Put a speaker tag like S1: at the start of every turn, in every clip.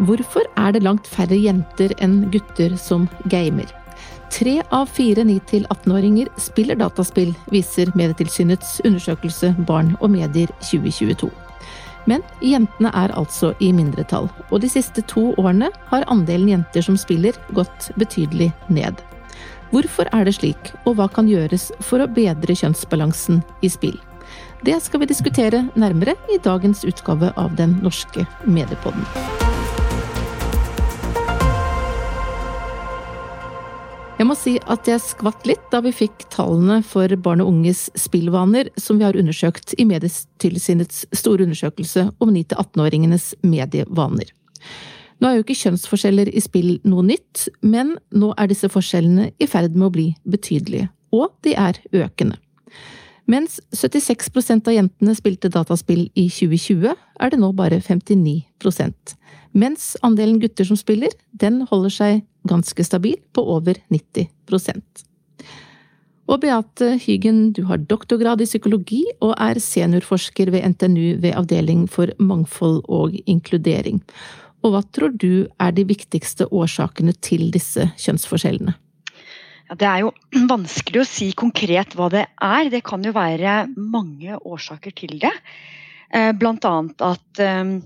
S1: Hvorfor er det langt færre jenter enn gutter som gamer? Tre av fire 9-18-åringer spiller dataspill, viser Medietilsynets undersøkelse Barn og medier 2022. Men jentene er altså i mindretall, og de siste to årene har andelen jenter som spiller, gått betydelig ned. Hvorfor er det slik, og hva kan gjøres for å bedre kjønnsbalansen i spill? Det skal vi diskutere nærmere i dagens utgave av Den norske mediepodden. Jeg må si at jeg skvatt litt da vi fikk tallene for barn og unges spillvaner som vi har undersøkt i Medietilsynets store undersøkelse om 9-18-åringenes medievaner. Nå er jo ikke kjønnsforskjeller i spill noe nytt, men nå er disse forskjellene i ferd med å bli betydelige, og de er økende. Mens 76% av jentene spilte dataspill i 2020, er det nå bare 59% mens andelen gutter som spiller, den holder seg ganske stabil på over 90% Og Beate Hygen, du har doktorgrad i psykologi og er seniorforsker ved NTNU ved Avdeling for mangfold og inkludering. Og hva tror du er de viktigste årsakene til disse kjønnsforskjellene?
S2: Ja, det er jo vanskelig å si konkret hva det er. Det kan jo være mange årsaker til det. Eh, blant annet at eh,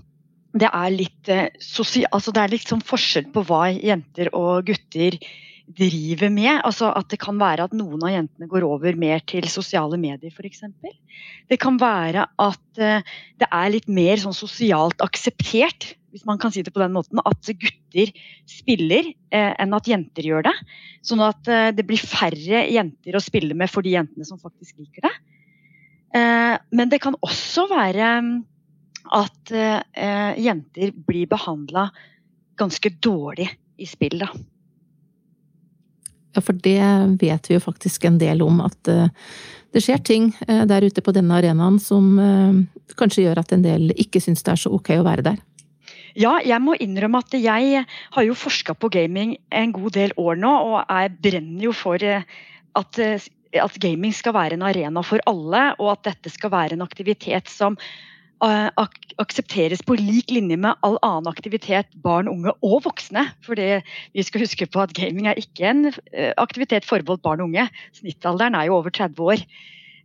S2: det er litt, sosial, altså det er sånn forskjell på hva jenter og gutter driver med. Altså at det kan være at noen av jentene går over mer til sosiale medier f.eks. Det kan være at uh, det er litt mer sånn sosialt akseptert, hvis man kan si det på den måten, at gutter spiller eh, enn at jenter gjør det. Sånn at eh, det blir færre jenter å spille med for de jentene som faktisk liker det. men det kan også være at eh, jenter blir behandla ganske dårlig i spill. Da.
S1: Ja, for det vet vi jo faktisk en del om, at eh, det skjer ting eh, der ute på denne arenaen som uh, kanskje gjør at en del ikke syns det er så ok å være der.
S2: Ja, jeg må innrømme at jeg har jo forska på gaming en god del år nå, og jeg brenner jo for at, at gaming skal være en arena for alle, og at dette skal være en aktivitet som Eh, ak aksepteres på lik linje med all annen aktivitet barn, unge og voksne. Fordi vi skal huske på at gaming er ikke en eh, aktivitet forbeholdt barn og unge. Snittalderen er jo over 30 år.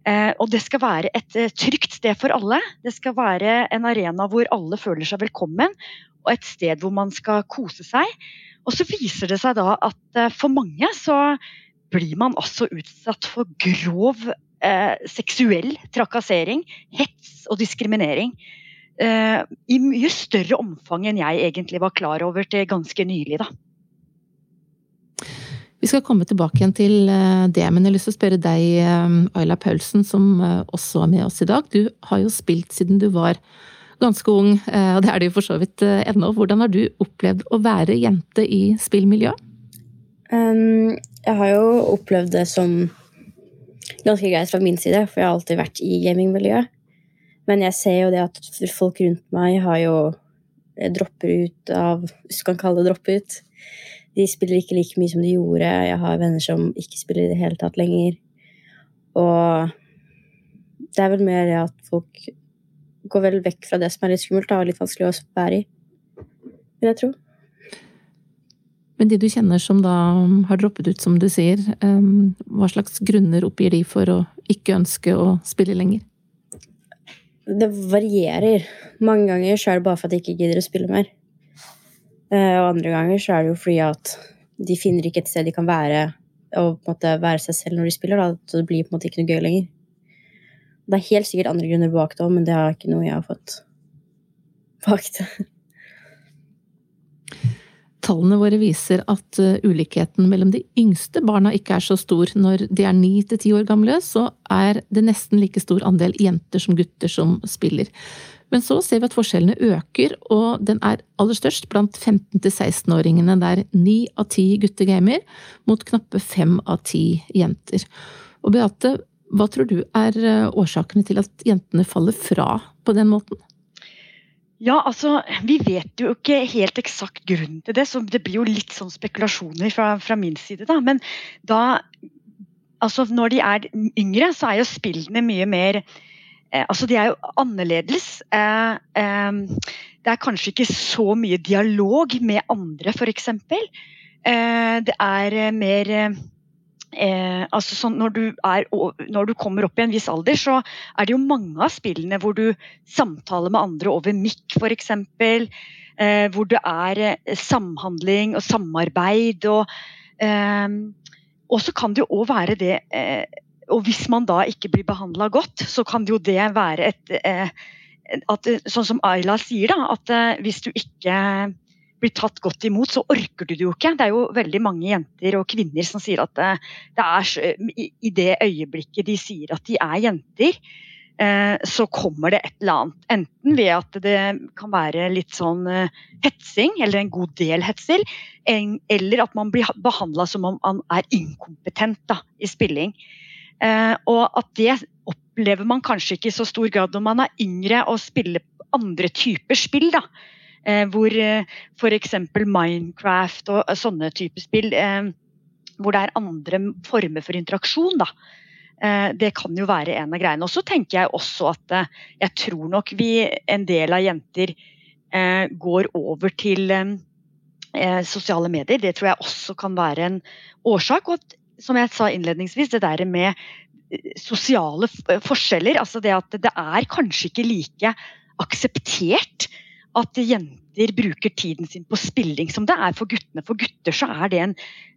S2: Eh, og det skal være et trygt sted for alle. Det skal være en arena hvor alle føler seg velkommen, og et sted hvor man skal kose seg. Og så viser det seg da at for mange så blir man altså utsatt for grov eh, seksuell trakassering, hets og diskriminering. Eh, I mye større omfang enn jeg egentlig var klar over til ganske nylig. da.
S1: Vi skal komme tilbake igjen til eh, det, men jeg har lyst til å spørre deg, eh, Ayla Paulsen, som eh, også er med oss i dag. Du har jo spilt siden du var ganske ung, og det er du for så vidt ennå. Hvordan har du opplevd å være jente i spillmiljøet?
S3: Um, jeg har jo opplevd det som ganske greit fra min side, for jeg har alltid vært i gamingmiljøet. Men jeg ser jo det at folk rundt meg har jo eh, dropper ut av Hvis du kan kalle det droppe ut. De spiller ikke like mye som de gjorde. Jeg har venner som ikke spiller i det hele tatt lenger. Og det er vel mer det at folk går vel vekk fra det som er litt skummelt og litt vanskelig å bære i, vil jeg tro.
S1: Men de du kjenner som da har droppet ut, som du sier, hva slags grunner oppgir de for å ikke ønske å spille lenger?
S3: Det varierer. Mange ganger så er det bare for at de ikke gidder å spille mer. Eh, og andre ganger så er det jo fordi at de finner ikke et sted de kan være og på en måte være seg selv når de spiller. Da. Så det blir på en måte ikke noe gøy lenger. Det er helt sikkert andre grunner bak det òg, men det er ikke noe jeg har fått bak det.
S1: Tallene våre viser at eh, ulikheten mellom de yngste barna ikke er så stor. Når de er ni til ti år gamle, så er det nesten like stor andel jenter som gutter som spiller. Men så ser vi at forskjellene øker, og den er aller størst blant 15- til 16-åringene, der ni av ti gutter gamer, mot knappe fem av ti jenter. Og Beate, hva tror du er eh, årsakene til at jentene faller fra på den måten?
S2: Ja, altså, Vi vet jo ikke helt eksakt grunnen til det, så det blir jo litt sånn spekulasjoner fra, fra min side. da, Men da, altså når de er yngre, så er jo spillene mye mer eh, altså de er jo annerledes. Eh, eh, det er kanskje ikke så mye dialog med andre, f.eks. Eh, det er eh, mer eh, altså sånn, når, du er, når, du kommer opp i en viss alder, så er det jo mange av spillene hvor du samtaler med andre over mikk, f.eks. Eh, hvor det er eh, samhandling og samarbeid. Og, eh, så kan det jo òg være det eh, Og hvis man da ikke blir behandla godt, så kan det jo det være et eh, at, Sånn som Ayla sier, da, at eh, hvis du ikke blir tatt godt imot, så orker du det jo ikke. Det er jo veldig mange jenter og kvinner som sier at det, det er i det øyeblikket de sier at de er jenter, eh, så kommer det et eller annet. Enten ved at det kan være litt sånn eh, hetsing, eller en god del hetsel, eller at man blir behandla som om man er inkompetent da, i spilling. Eh, og at det opplever man kanskje ikke i så stor grad når man er yngre og spiller andre typer spill. da Eh, hvor eh, f.eks. Minecraft og eh, sånne typer spill, hvor det er andre former for interaksjon, da. Det kan jo være en av greiene. Og så tenker jeg også at jeg tror nok vi, en del av jenter, går over til sosiale medier. Det tror jeg også kan være en årsak. Og at, som jeg sa innledningsvis, det der med sosiale forskjeller. Altså det at det er kanskje ikke like akseptert at jenter bruker tiden sin på spilling som det er for guttene. For gutter så er det en,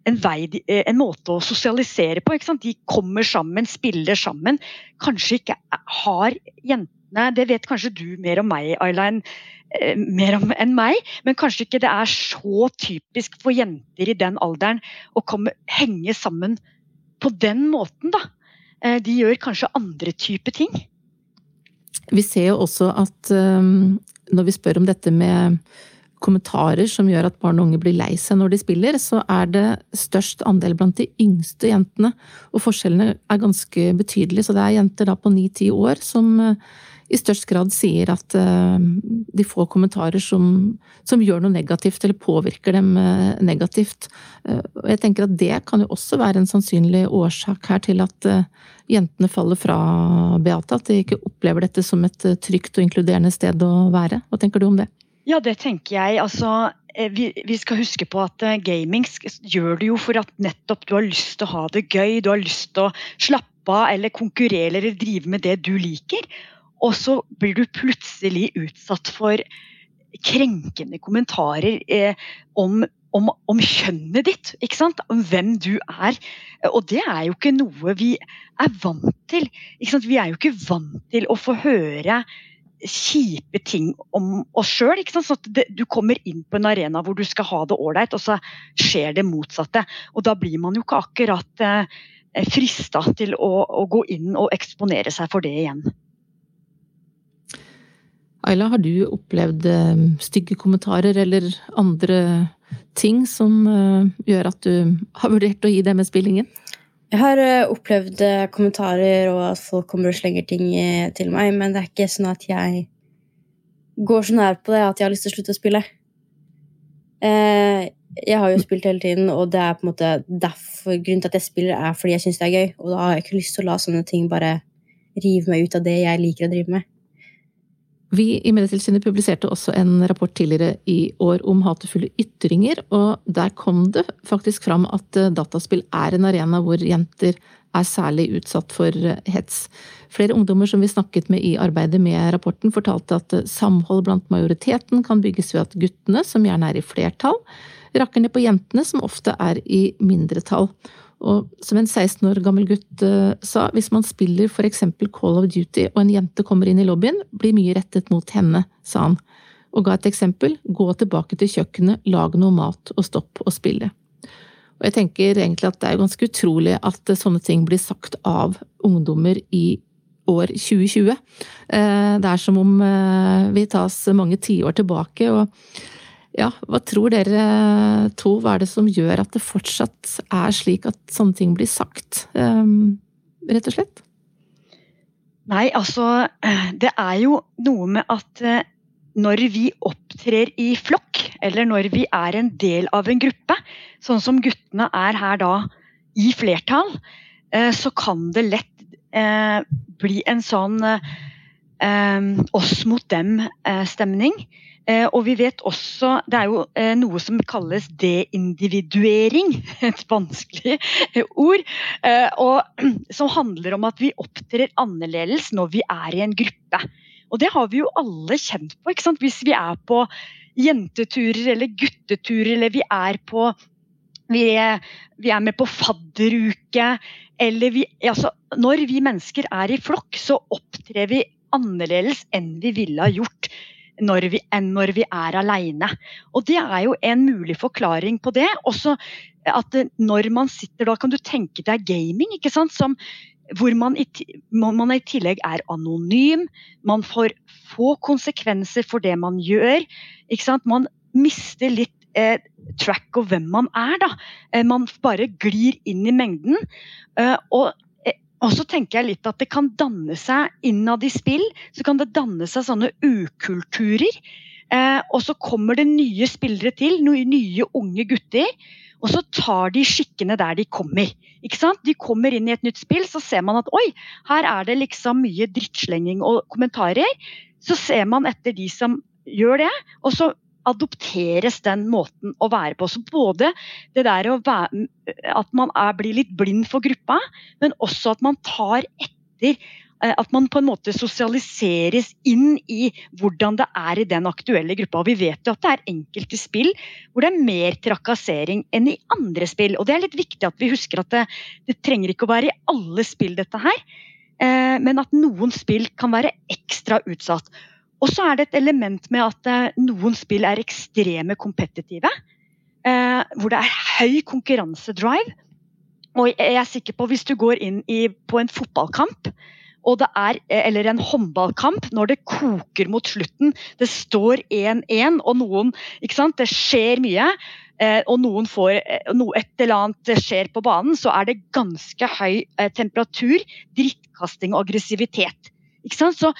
S2: en, vei, eh, en måte å sosialisere på. De kommer sammen, spiller sammen. Kanskje ikke har jentene Det vet kanskje du mer om meg, Ayla, eh, mer om, enn meg. Men kanskje ikke det er så typisk for jenter i den alderen å komme, henge sammen på den måten, da. Eh, de gjør kanskje andre typer ting.
S1: Vi ser jo også at um, når vi spør om dette med kommentarer som gjør at barn og unge blir lei seg når de spiller, så er det størst andel blant de yngste jentene. Og forskjellene er ganske betydelige, så det er jenter da på ni-ti år som uh, i størst grad sier at uh, de får kommentarer som, som, gjør noe negativt, eller påvirker dem uh, negativt. Og jeg tenker at det kan jo også være en sannsynlig årsak her til at jentene faller fra, Beate? At de ikke opplever dette som et eh, trygt og inkluderende sted å være? Hva tenker du om det?
S2: Ja, det tenker jeg. Altså, eh, vi, skal huske på at eh, gaming gjør det jo for at nettopp du har lyst til å ha det gøy. Du har lyst til å slappe av eller konkurrere eller drive med det du liker. Og så blir du plutselig utsatt for krenkende kommentarer eh, om om, om, kjønnet ditt, ikke sant? om hvem du er. Og det er jo ikke noe vi er vant til. Vi er jo ikke vant til å få høre kjipe ting om oss sjøl. Du kommer inn på en arena hvor du skal ha det ålreit, og så skjer det motsatte. Og da blir man jo ikke akkurat eh, frista til å, å gå inn og eksponere seg for det igjen.
S1: Ayla, har du opplevd eh, stygge kommentarer eller andre ting som uh, gjør at du har vurdert å gi det med spillingen?
S3: Jeg har uh, opplevd kommentarer og at folk kommer og slenger ting til meg, men det er ikke sånn at jeg går så nær på det at jeg har lyst til å slutte å spille. jeg har jo spilt hele tiden, og det er på en måte derfor grunnen til at jeg spiller, er fordi jeg syns det er gøy, og da har jeg ikke lyst til å la sånne ting bare rive meg ut av det jeg liker å drive med.
S1: Vi i Medietilsynet publiserte også en rapport tidligere i år om hatefulle ytringer, og der kom det faktisk fram at eh, dataspill er en arena hvor jenter er særlig utsatt for eh, hets. Flere ungdommer som vi snakket med i arbeidet med rapporten, fortalte at eh, samhold blant majoriteten kan bygges ved at guttene, som gjerne er i flertall, rakker ned på jentene, som ofte er i mindretall. Og som en 16 år gammel gutt uh, sa, hvis man spiller eksempel Call of Duty og en jente kommer inn i lobbyen, blir mye rettet mot henne, sa han, og ga et eksempel, gå tilbake til kjøkkenet, lag noe mat og stopp å spille. Og jeg tenker egentlig at det er ganske utrolig at sånne ting blir sagt av ungdommer i år 2020. Uh, det er som om vi tas mange tiår tilbake. og ja, hva tror dere to, hva er det som gjør at det fortsatt er slik at sånne ting blir sagt, um, rett og slett?
S2: Nei, altså Det er jo noe med at eh, når vi opptrer i flokk, eller når vi er en del av en gruppe, sånn som guttene er her da i flertall, eh, så kan det lett eh, bli en sånn oss mot dem-stemning. Eh, og vi vet også Det er jo eh, noe som kalles deindividuering. Et vanskelig eh, ord. Og som handler om at vi opptrer annerledes når vi er i en gruppe. Og det har vi jo alle kjent på. ikke sant? Hvis vi er på jenteturer eller gutteturer, eller vi er på vi er, vi er med på fadderuke, eller vi altså, Når vi mennesker er i flokk, så opptrer vi annerledes enn vi ville ha gjort når vi, enn når vi er alene. Og det er jo en mulig forklaring på det. Også at når man sitter da, kan du tenke deg gaming, ikke sant. Som, hvor man i, man i tillegg er anonym. Man får få konsekvenser for det man gjør. ikke sant? Man mister litt eh, track of hvem man er. da. Eh, man bare glir inn i mengden. Eh, og og så tenker jeg litt at det kan danne seg innad i spill så kan det danne seg sånne ukulturer. Eh, og så kommer det nye spillere til, nye unge gutter. Og så tar de skikkene der de kommer. Ikke sant? De kommer inn i et nytt spill, så ser man at oi, her er det liksom mye drittslenging og kommentarer. Så ser man etter de som gjør det, og så adopteres den måten å være på. Så både det der være, at man er, blir litt blind for gruppa, men også at man tar etter eh, at man på en måte sosialiseres inn i hvordan det er i den aktuelle gruppa. Og vi vet jo at det er enkelte spill hvor det er mer trakassering enn i andre spill. Og det er litt viktig at vi husker at det, det trenger ikke å være i alle spill dette her, eh, men at noen spill kan være ekstra utsatt. Og så er det et element med at eh, noen spill er ekstreme kompetitive. Eh, hvor det er høy konkurransedrive. Og jeg er sikker på hvis du går inn i, på en fotballkamp er, eh, eller en håndballkamp, når det koker mot slutten, det står 1-1, og noen ikke sant, Det skjer mye, og noen får noe, et eller annet skjer på banen, så er det ganske høy temperatur, drittkasting og aggressivitet. Ikke sant? Så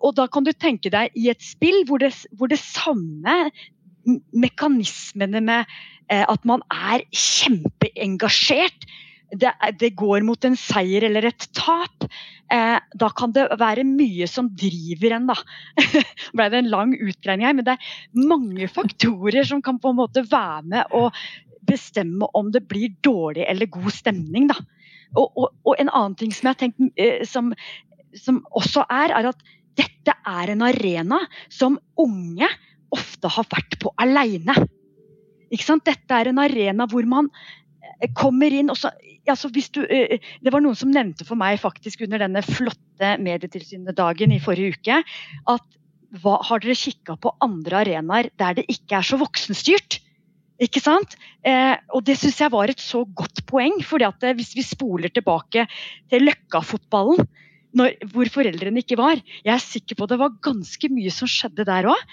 S2: og da kan du tenke deg i et spill hvor det, hvor det samme mekanismene med eh, at man er kjempeengasjert det, det, går mot en seier eller et tap, eh, da kan det være mye som driver en. da. ble det en lang utgreining her, men det er mange faktorer som kan på en måte være med å bestemme om det blir dårlig eller god stemning. da. Og, og, og en annen ting som jeg har tenkt eh, som som også er, er at dette er en arena som unge ofte har vært på aleine. Dette er en arena hvor man eh, kommer inn også, altså du, eh, Det var noen som nevnte for meg faktisk under denne flotte Medietilsynet-dagen i forrige uke at hva, har dere kikka på andre arenaer der det ikke er så voksenstyrt? Ikke sant? Eh, og det syns jeg var et så godt poeng. fordi at eh, Hvis vi spoler tilbake til Løkka-fotballen, når, hvor foreldrene ikke var. Jeg er sikker på det var ganske mye som skjedde der òg.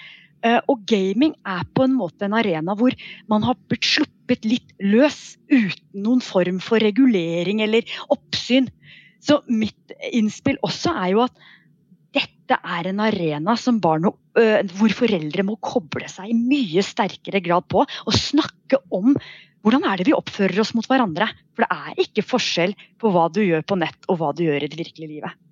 S2: Eh, og gaming er på en måte en arena hvor man har blitt sluppet litt løs uten noen form for regulering eller oppsyn. Så mitt innspill også er jo at dette er en arena barn øh, hvor foreldre må koble seg i mye sterkere grad på og snakke om hvordan er det vi oppfører oss mot hverandre. For det er ikke forskjell på hva du gjør på nett og hva du gjør i det virkelige livet.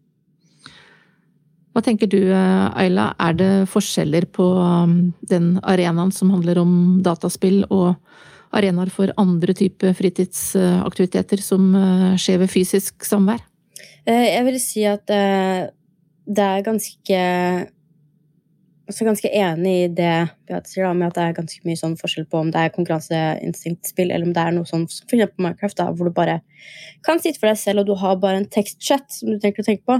S1: Hva tenker du, Ayla, er det forskjeller på um, den arenaen som handler om dataspill og arenaer for andre typer fritidsaktiviteter som uh, skjer ved fysisk samvær?
S3: Eh, jeg vil si at eh, det er ganske også ganske enig i det Beate sier, med at det er ganske mye sånn forskjell på om det er konkurranseinstinktspill, eller om det er noe sånn som eksempel Minecraft, da, hvor du bare kan sitte for deg selv, og du har bare en tekstchat som du tenker å tenke på.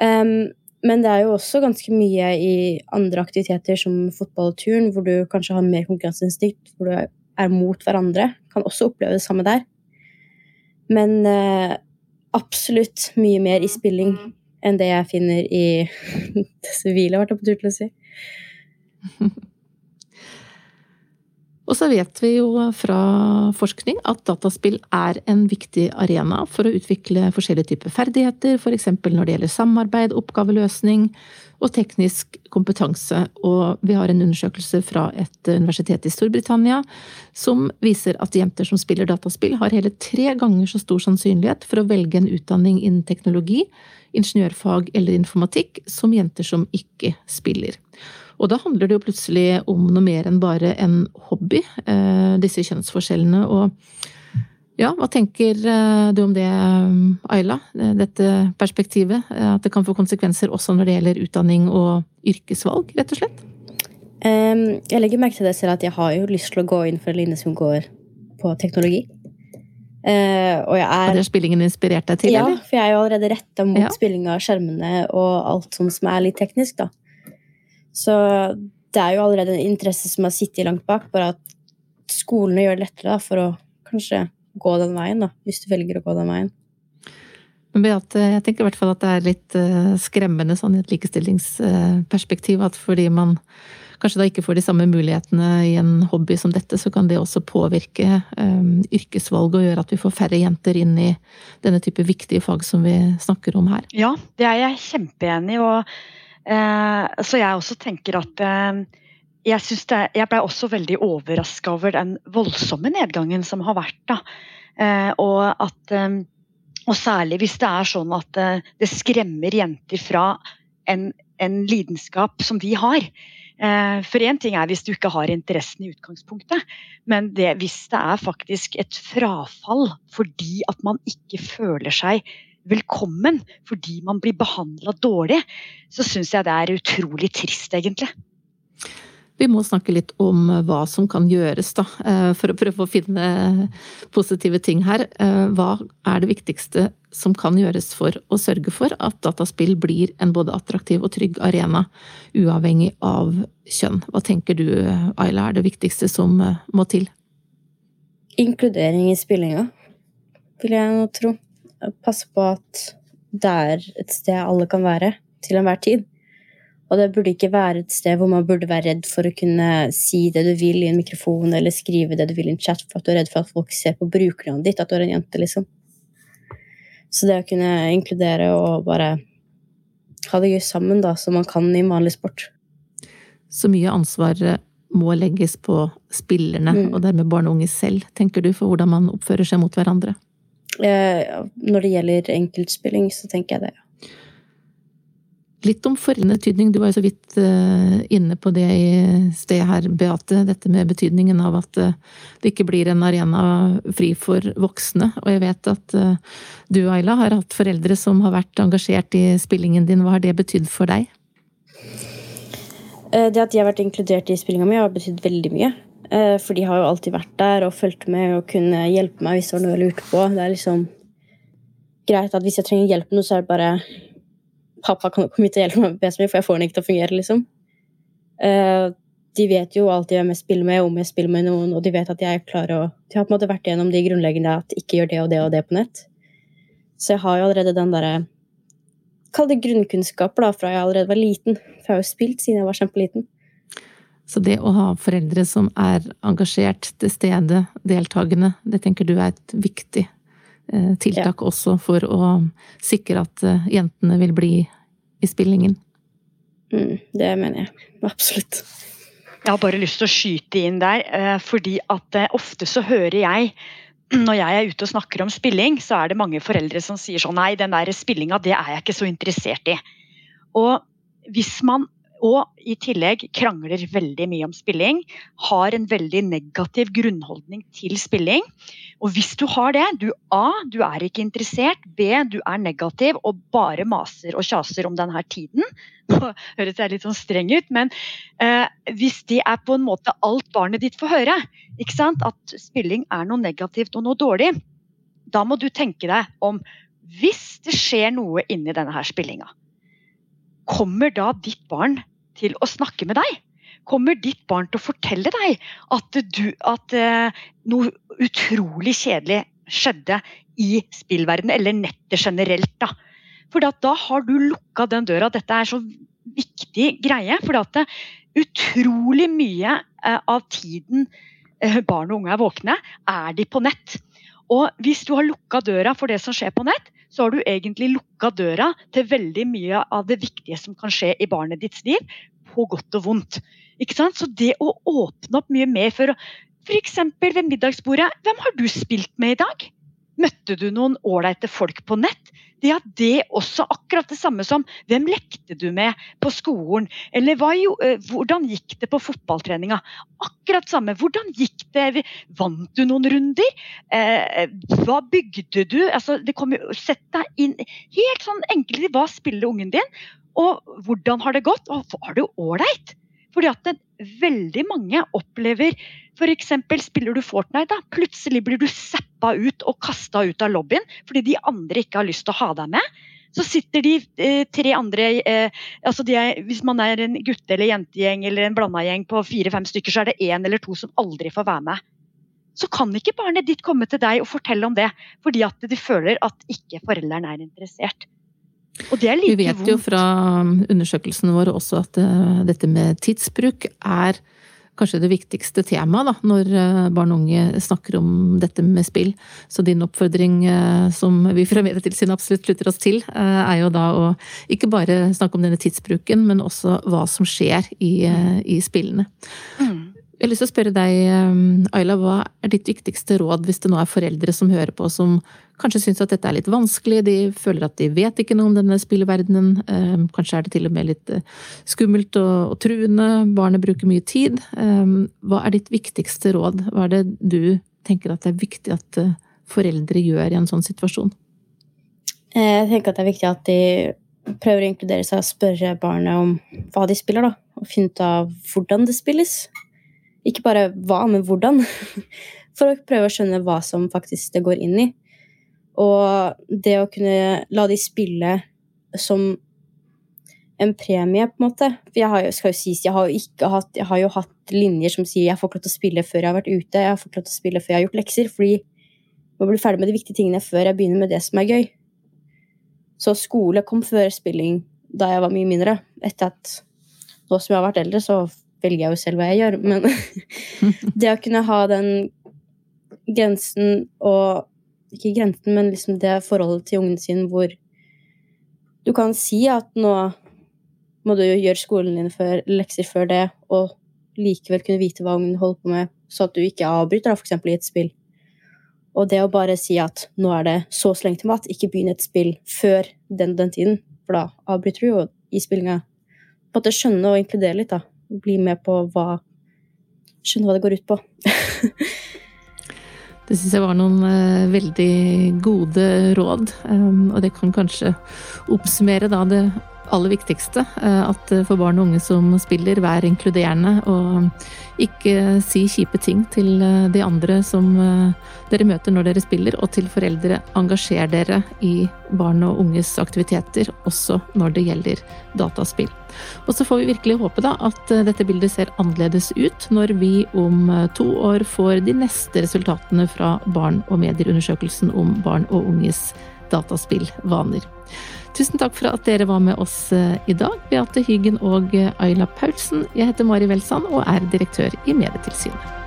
S3: Um, men det er jo også ganske mye i andre aktiviteter som fotballturen, hvor du kanskje har mer konkurranseinstinkt, hvor du er mot hverandre. Kan også oppleve det samme der. Men eh, absolutt mye mer i spilling enn det jeg finner i det sivile, ble jeg på tur til å si.
S1: Og så vet vi jo fra forskning at dataspill er en viktig arena for å utvikle forskjellige typer ferdigheter, f.eks. Når det gjelder samarbeid, oppgaveløsning og teknisk kompetanse. Og vi har en undersøkelse fra et universitet i Storbritannia som viser at jenter som spiller dataspill, har hele tre ganger så stor sannsynlighet for å velge en utdanning innen teknologi, ingeniørfag eller informatikk som jenter som ikke spiller. Og da handler det jo plutselig om noe mer enn bare en hobby, eh, disse kjønnsforskjellene. Og ja, hva tenker eh, du om det, Ayla? Eh, dette perspektivet? At det kan få konsekvenser også når det gjelder utdanning og yrkesvalg, rett og slett?
S3: Jeg legger merke til det selv at jeg har jo lyst til å gå inn for en linje som går på teknologi.
S1: og jeg er Og det spillingen inspirert deg til,
S3: ja,
S1: eller?
S3: For jeg er jo allerede retta mot ja. spilling av skjermene og alt sånt som er litt teknisk, da. Så det er jo allerede en interesse som har sittet langt bak, bare at skolene gjør det lettere da, for å kanskje gå den veien, da, hvis du velger å gå den veien.
S1: Men Beate, jeg tenker i hvert fall at det er litt uh, skremmende sånn i et likestillingsperspektiv at fordi man kanskje da ikke får de samme mulighetene i en hobby som dette, så kan det også påvirke um, yrkesvalget og gjøre at vi får færre jenter inn i denne type viktige fag som vi snakker om her.
S2: Ja, det er jeg kjempeenig i. og Eh, så jeg også tenker at eh, jeg, det, jeg ble også veldig overraska over den voldsomme nedgangen som har vært. Da. Eh, og, at, og særlig hvis det er sånn at det skremmer jenter fra en, en lidenskap som de har. For én ting er hvis du ikke har interessen i utgangspunktet, men det, hvis det er faktisk et frafall fordi at man ikke føler seg velkommen fordi man blir behandla dårlig, så syns jeg det er utrolig trist, egentlig.
S1: Vi må snakke litt om hva som kan gjøres, da, eh, for å prøve å finne positive ting her. Eh, hva er det viktigste som kan gjøres for å sørge for at dataspill blir en både attraktiv og trygg arena, uavhengig av kjønn? Hva tenker du, Ayla, er det viktigste som eh, må til?
S3: Inkludering i spillinga, vil jeg nå tro passe på at det er et sted alle kan være til enhver tid. Og det burde ikke være et sted hvor man burde være redd for å kunne si det du vil i en mikrofon, eller skrive det du vil i en chat for at du er redd for at folk ser på brukernavnet ditt at du er en jente, liksom. Så det å kunne inkludere og bare ha det gøy sammen, da, som man kan i en vanlig sport.
S1: Så mye ansvar må legges på spillerne, mm. og dermed barn og unge selv, tenker du, for hvordan man oppfører seg mot hverandre?
S3: Eh, når det gjelder enkeltspilling, så tenker jeg det, ja.
S1: Litt om forrige betydning. Du var jo så vidt uh, inne på det i sted her, Beate. Dette med betydningen av at uh, det ikke blir en arena fri for voksne. Og jeg vet at du, Ayla, har hatt foreldre som har vært engasjert i spillingen din. Hva har det betydd for deg?
S3: Det at de har vært inkludert i spillinga mi, har betydd veldig mye. Eh, for de har jo alltid vært der og fulgt med og kunne hjelpe meg hvis det var noe jeg lurte på. Det er liksom greit at hvis jeg trenger hjelp med noe, så er det bare Pappa kan komme hit og hjelpe meg med PC-en for jeg får den ikke til å fungere, liksom. Eh, de vet jo alltid hvem jeg spiller med, om jeg spiller med noen, og de vet at jeg klarer å De har på en måte vært gjennom de grunnleggende at ikke gjør det og det og det på nett. Så jeg har jo allerede den derre Kall det grunnkunnskaper da, fra jeg allerede var liten. For jeg har jo spilt siden jeg var kjempeliten.
S1: Så det å ha foreldre som er engasjert, til stede, deltakende, det tenker du er et viktig eh, tiltak ja. også for å sikre at eh, jentene vil bli i spillingen?
S3: Mm, det mener jeg. Absolutt.
S2: Jeg har bare lyst til å skyte inn der, eh, fordi at ofte så hører jeg når jeg er ute og snakker om spilling, så er det mange foreldre som sier sånn Nei, den der spillinga, det er jeg ikke så interessert i. Og hvis man og i tillegg krangler veldig mye om spilling. Har en veldig negativ grunnholdning til spilling. Og hvis du har det, du A, du er ikke interessert. B, du er negativ og bare maser og kjaser om denne tiden. Nå høres jeg litt sånn streng ut, men eh, hvis det er på en måte alt barnet ditt får høre, ikke sant? at spilling er noe negativt og noe dårlig, da må du tenke deg om hvis det skjer noe inni denne her spillinga, kommer da ditt barn til å snakke med deg? Kommer ditt barn til å fortelle deg at, du, at uh, noe utrolig kjedelig skjedde i spillverdenen, eller nettet generelt? da? For da har du lukka den døra. Dette er så viktig greie. For utrolig mye uh, av tiden barn og unge er våkne, er de på nett. Og hvis du har lukka døra for det som skjer på nett, så har du egentlig lukka døra til veldig mye av det viktige som kan skje i barnet ditts liv, på godt og vondt. Ikke sant? Så det å åpne opp mye mer for F.eks. ved middagsbordet. Hvem har du spilt med i dag? Møtte du noen ålreite folk på nett? Er det også akkurat det samme som hvem lekte du med på skolen? Eller jo, eh, hvordan gikk det på fotballtreninga? Akkurat samme. Hvordan gikk det? Vant du noen runder? Eh, hva bygde du? Altså, det kommer, sett deg inn helt sånn enkelt i hva spiller ungen din? Og hvordan har det gått? Og var det ålreit? Fordi at det, veldig mange opplever f.eks. spiller du Fortnite, da. plutselig blir du zappa ut og kasta ut av lobbyen fordi de andre ikke har lyst til å ha deg med. Så sitter de eh, tre andre eh, altså er, Hvis man er en gutte- eller jentegjeng eller en blanda gjeng på fire-fem stykker, så er det én eller to som aldri får være med. Så kan ikke barnet ditt komme til deg og fortelle om det, fordi at de føler at ikke foreldrene er interessert.
S1: Like Vi vet vondt. jo fra undersøkelsene våre også at uh, dette med tidsbruk er kanskje det viktigste temaet når uh, barn og unge snakker om dette med spill. Så din oppfordring, uh, som vi fra Medietilsynet absolutt slutter oss til, er jo da å ikke bare snakke om denne tidsbruken, men også hva som skjer i, i spillene. Mm. Jeg har lyst til å spørre deg, um, Ayla, hva er ditt viktigste råd hvis det nå er foreldre som hører på, som kanskje syns at dette er litt vanskelig, de føler at de vet ikke noe om denne spillverdenen, um, kanskje er det til og med litt uh, skummelt og, og truende, barnet bruker mye tid. Um, hva er ditt viktigste råd? Hva er det du tenker at det er viktig at uh, foreldre gjør i en sånn situasjon?
S3: Eh, jeg tenker at det er viktig at de prøver å inkludere seg og spørre barnet om hva de spiller, da. Og finne ut av hvordan det spilles. Ikke bare hva, men hvordan. For å prøve å skjønne hva som faktisk det går inn i. Og det å kunne la de spille som en premie, på en måte. For jeg har jo, skal jo sies, jeg har jo hatt, jeg har jo hatt linjer som sier jeg får ikke lov til å spille før jeg har vært ute, jeg får ikke lov til å spille før jeg har gjort lekser. Fordi man blir ferdig med de viktige tingene før jeg begynner med det som er gøy. Så skole kom før spilling da jeg var mye mindre. Etter at nå som jeg har vært eldre, så velger jeg jo selv hva jeg gjør, men det å kunne ha den grensen og Ikke grensen, men liksom det forholdet til ungen sin hvor du kan si at nå må du gjøre skolen din før, lekser før det, og likevel kunne vite hva ungen holder på med, så at du ikke avbryter da, f.eks. i et spill. Og det å bare si at nå er det så så lenge til mat, ikke begynn et spill før den den tiden, for da avbryter du jo i spillinga. På en måte skjønne og inkludere litt, da bli med på hva Skjønne hva det går ut på.
S1: det syns jeg var noen uh, veldig gode råd, um, og det kan kanskje oppsummere da det aller viktigste. Uh, at for barn og unge som spiller, vær inkluderende og ikke si kjipe ting til uh, de andre som dere møter når dere spiller, og til foreldre, engasjer dere i barn og unges aktiviteter, også når det gjelder dataspill. Og så får vi virkelig håpe da at eh, dette bildet ser annerledes ut når vi om eh, to år får de neste resultatene fra Barn og medier-undersøkelsen om barn og unges dataspillvaner. Tusen takk for at dere var med oss eh, i dag, Beate Hyggen og Ayla Paulsen. Jeg heter Mari Welsand og er direktør i Medietilsynet.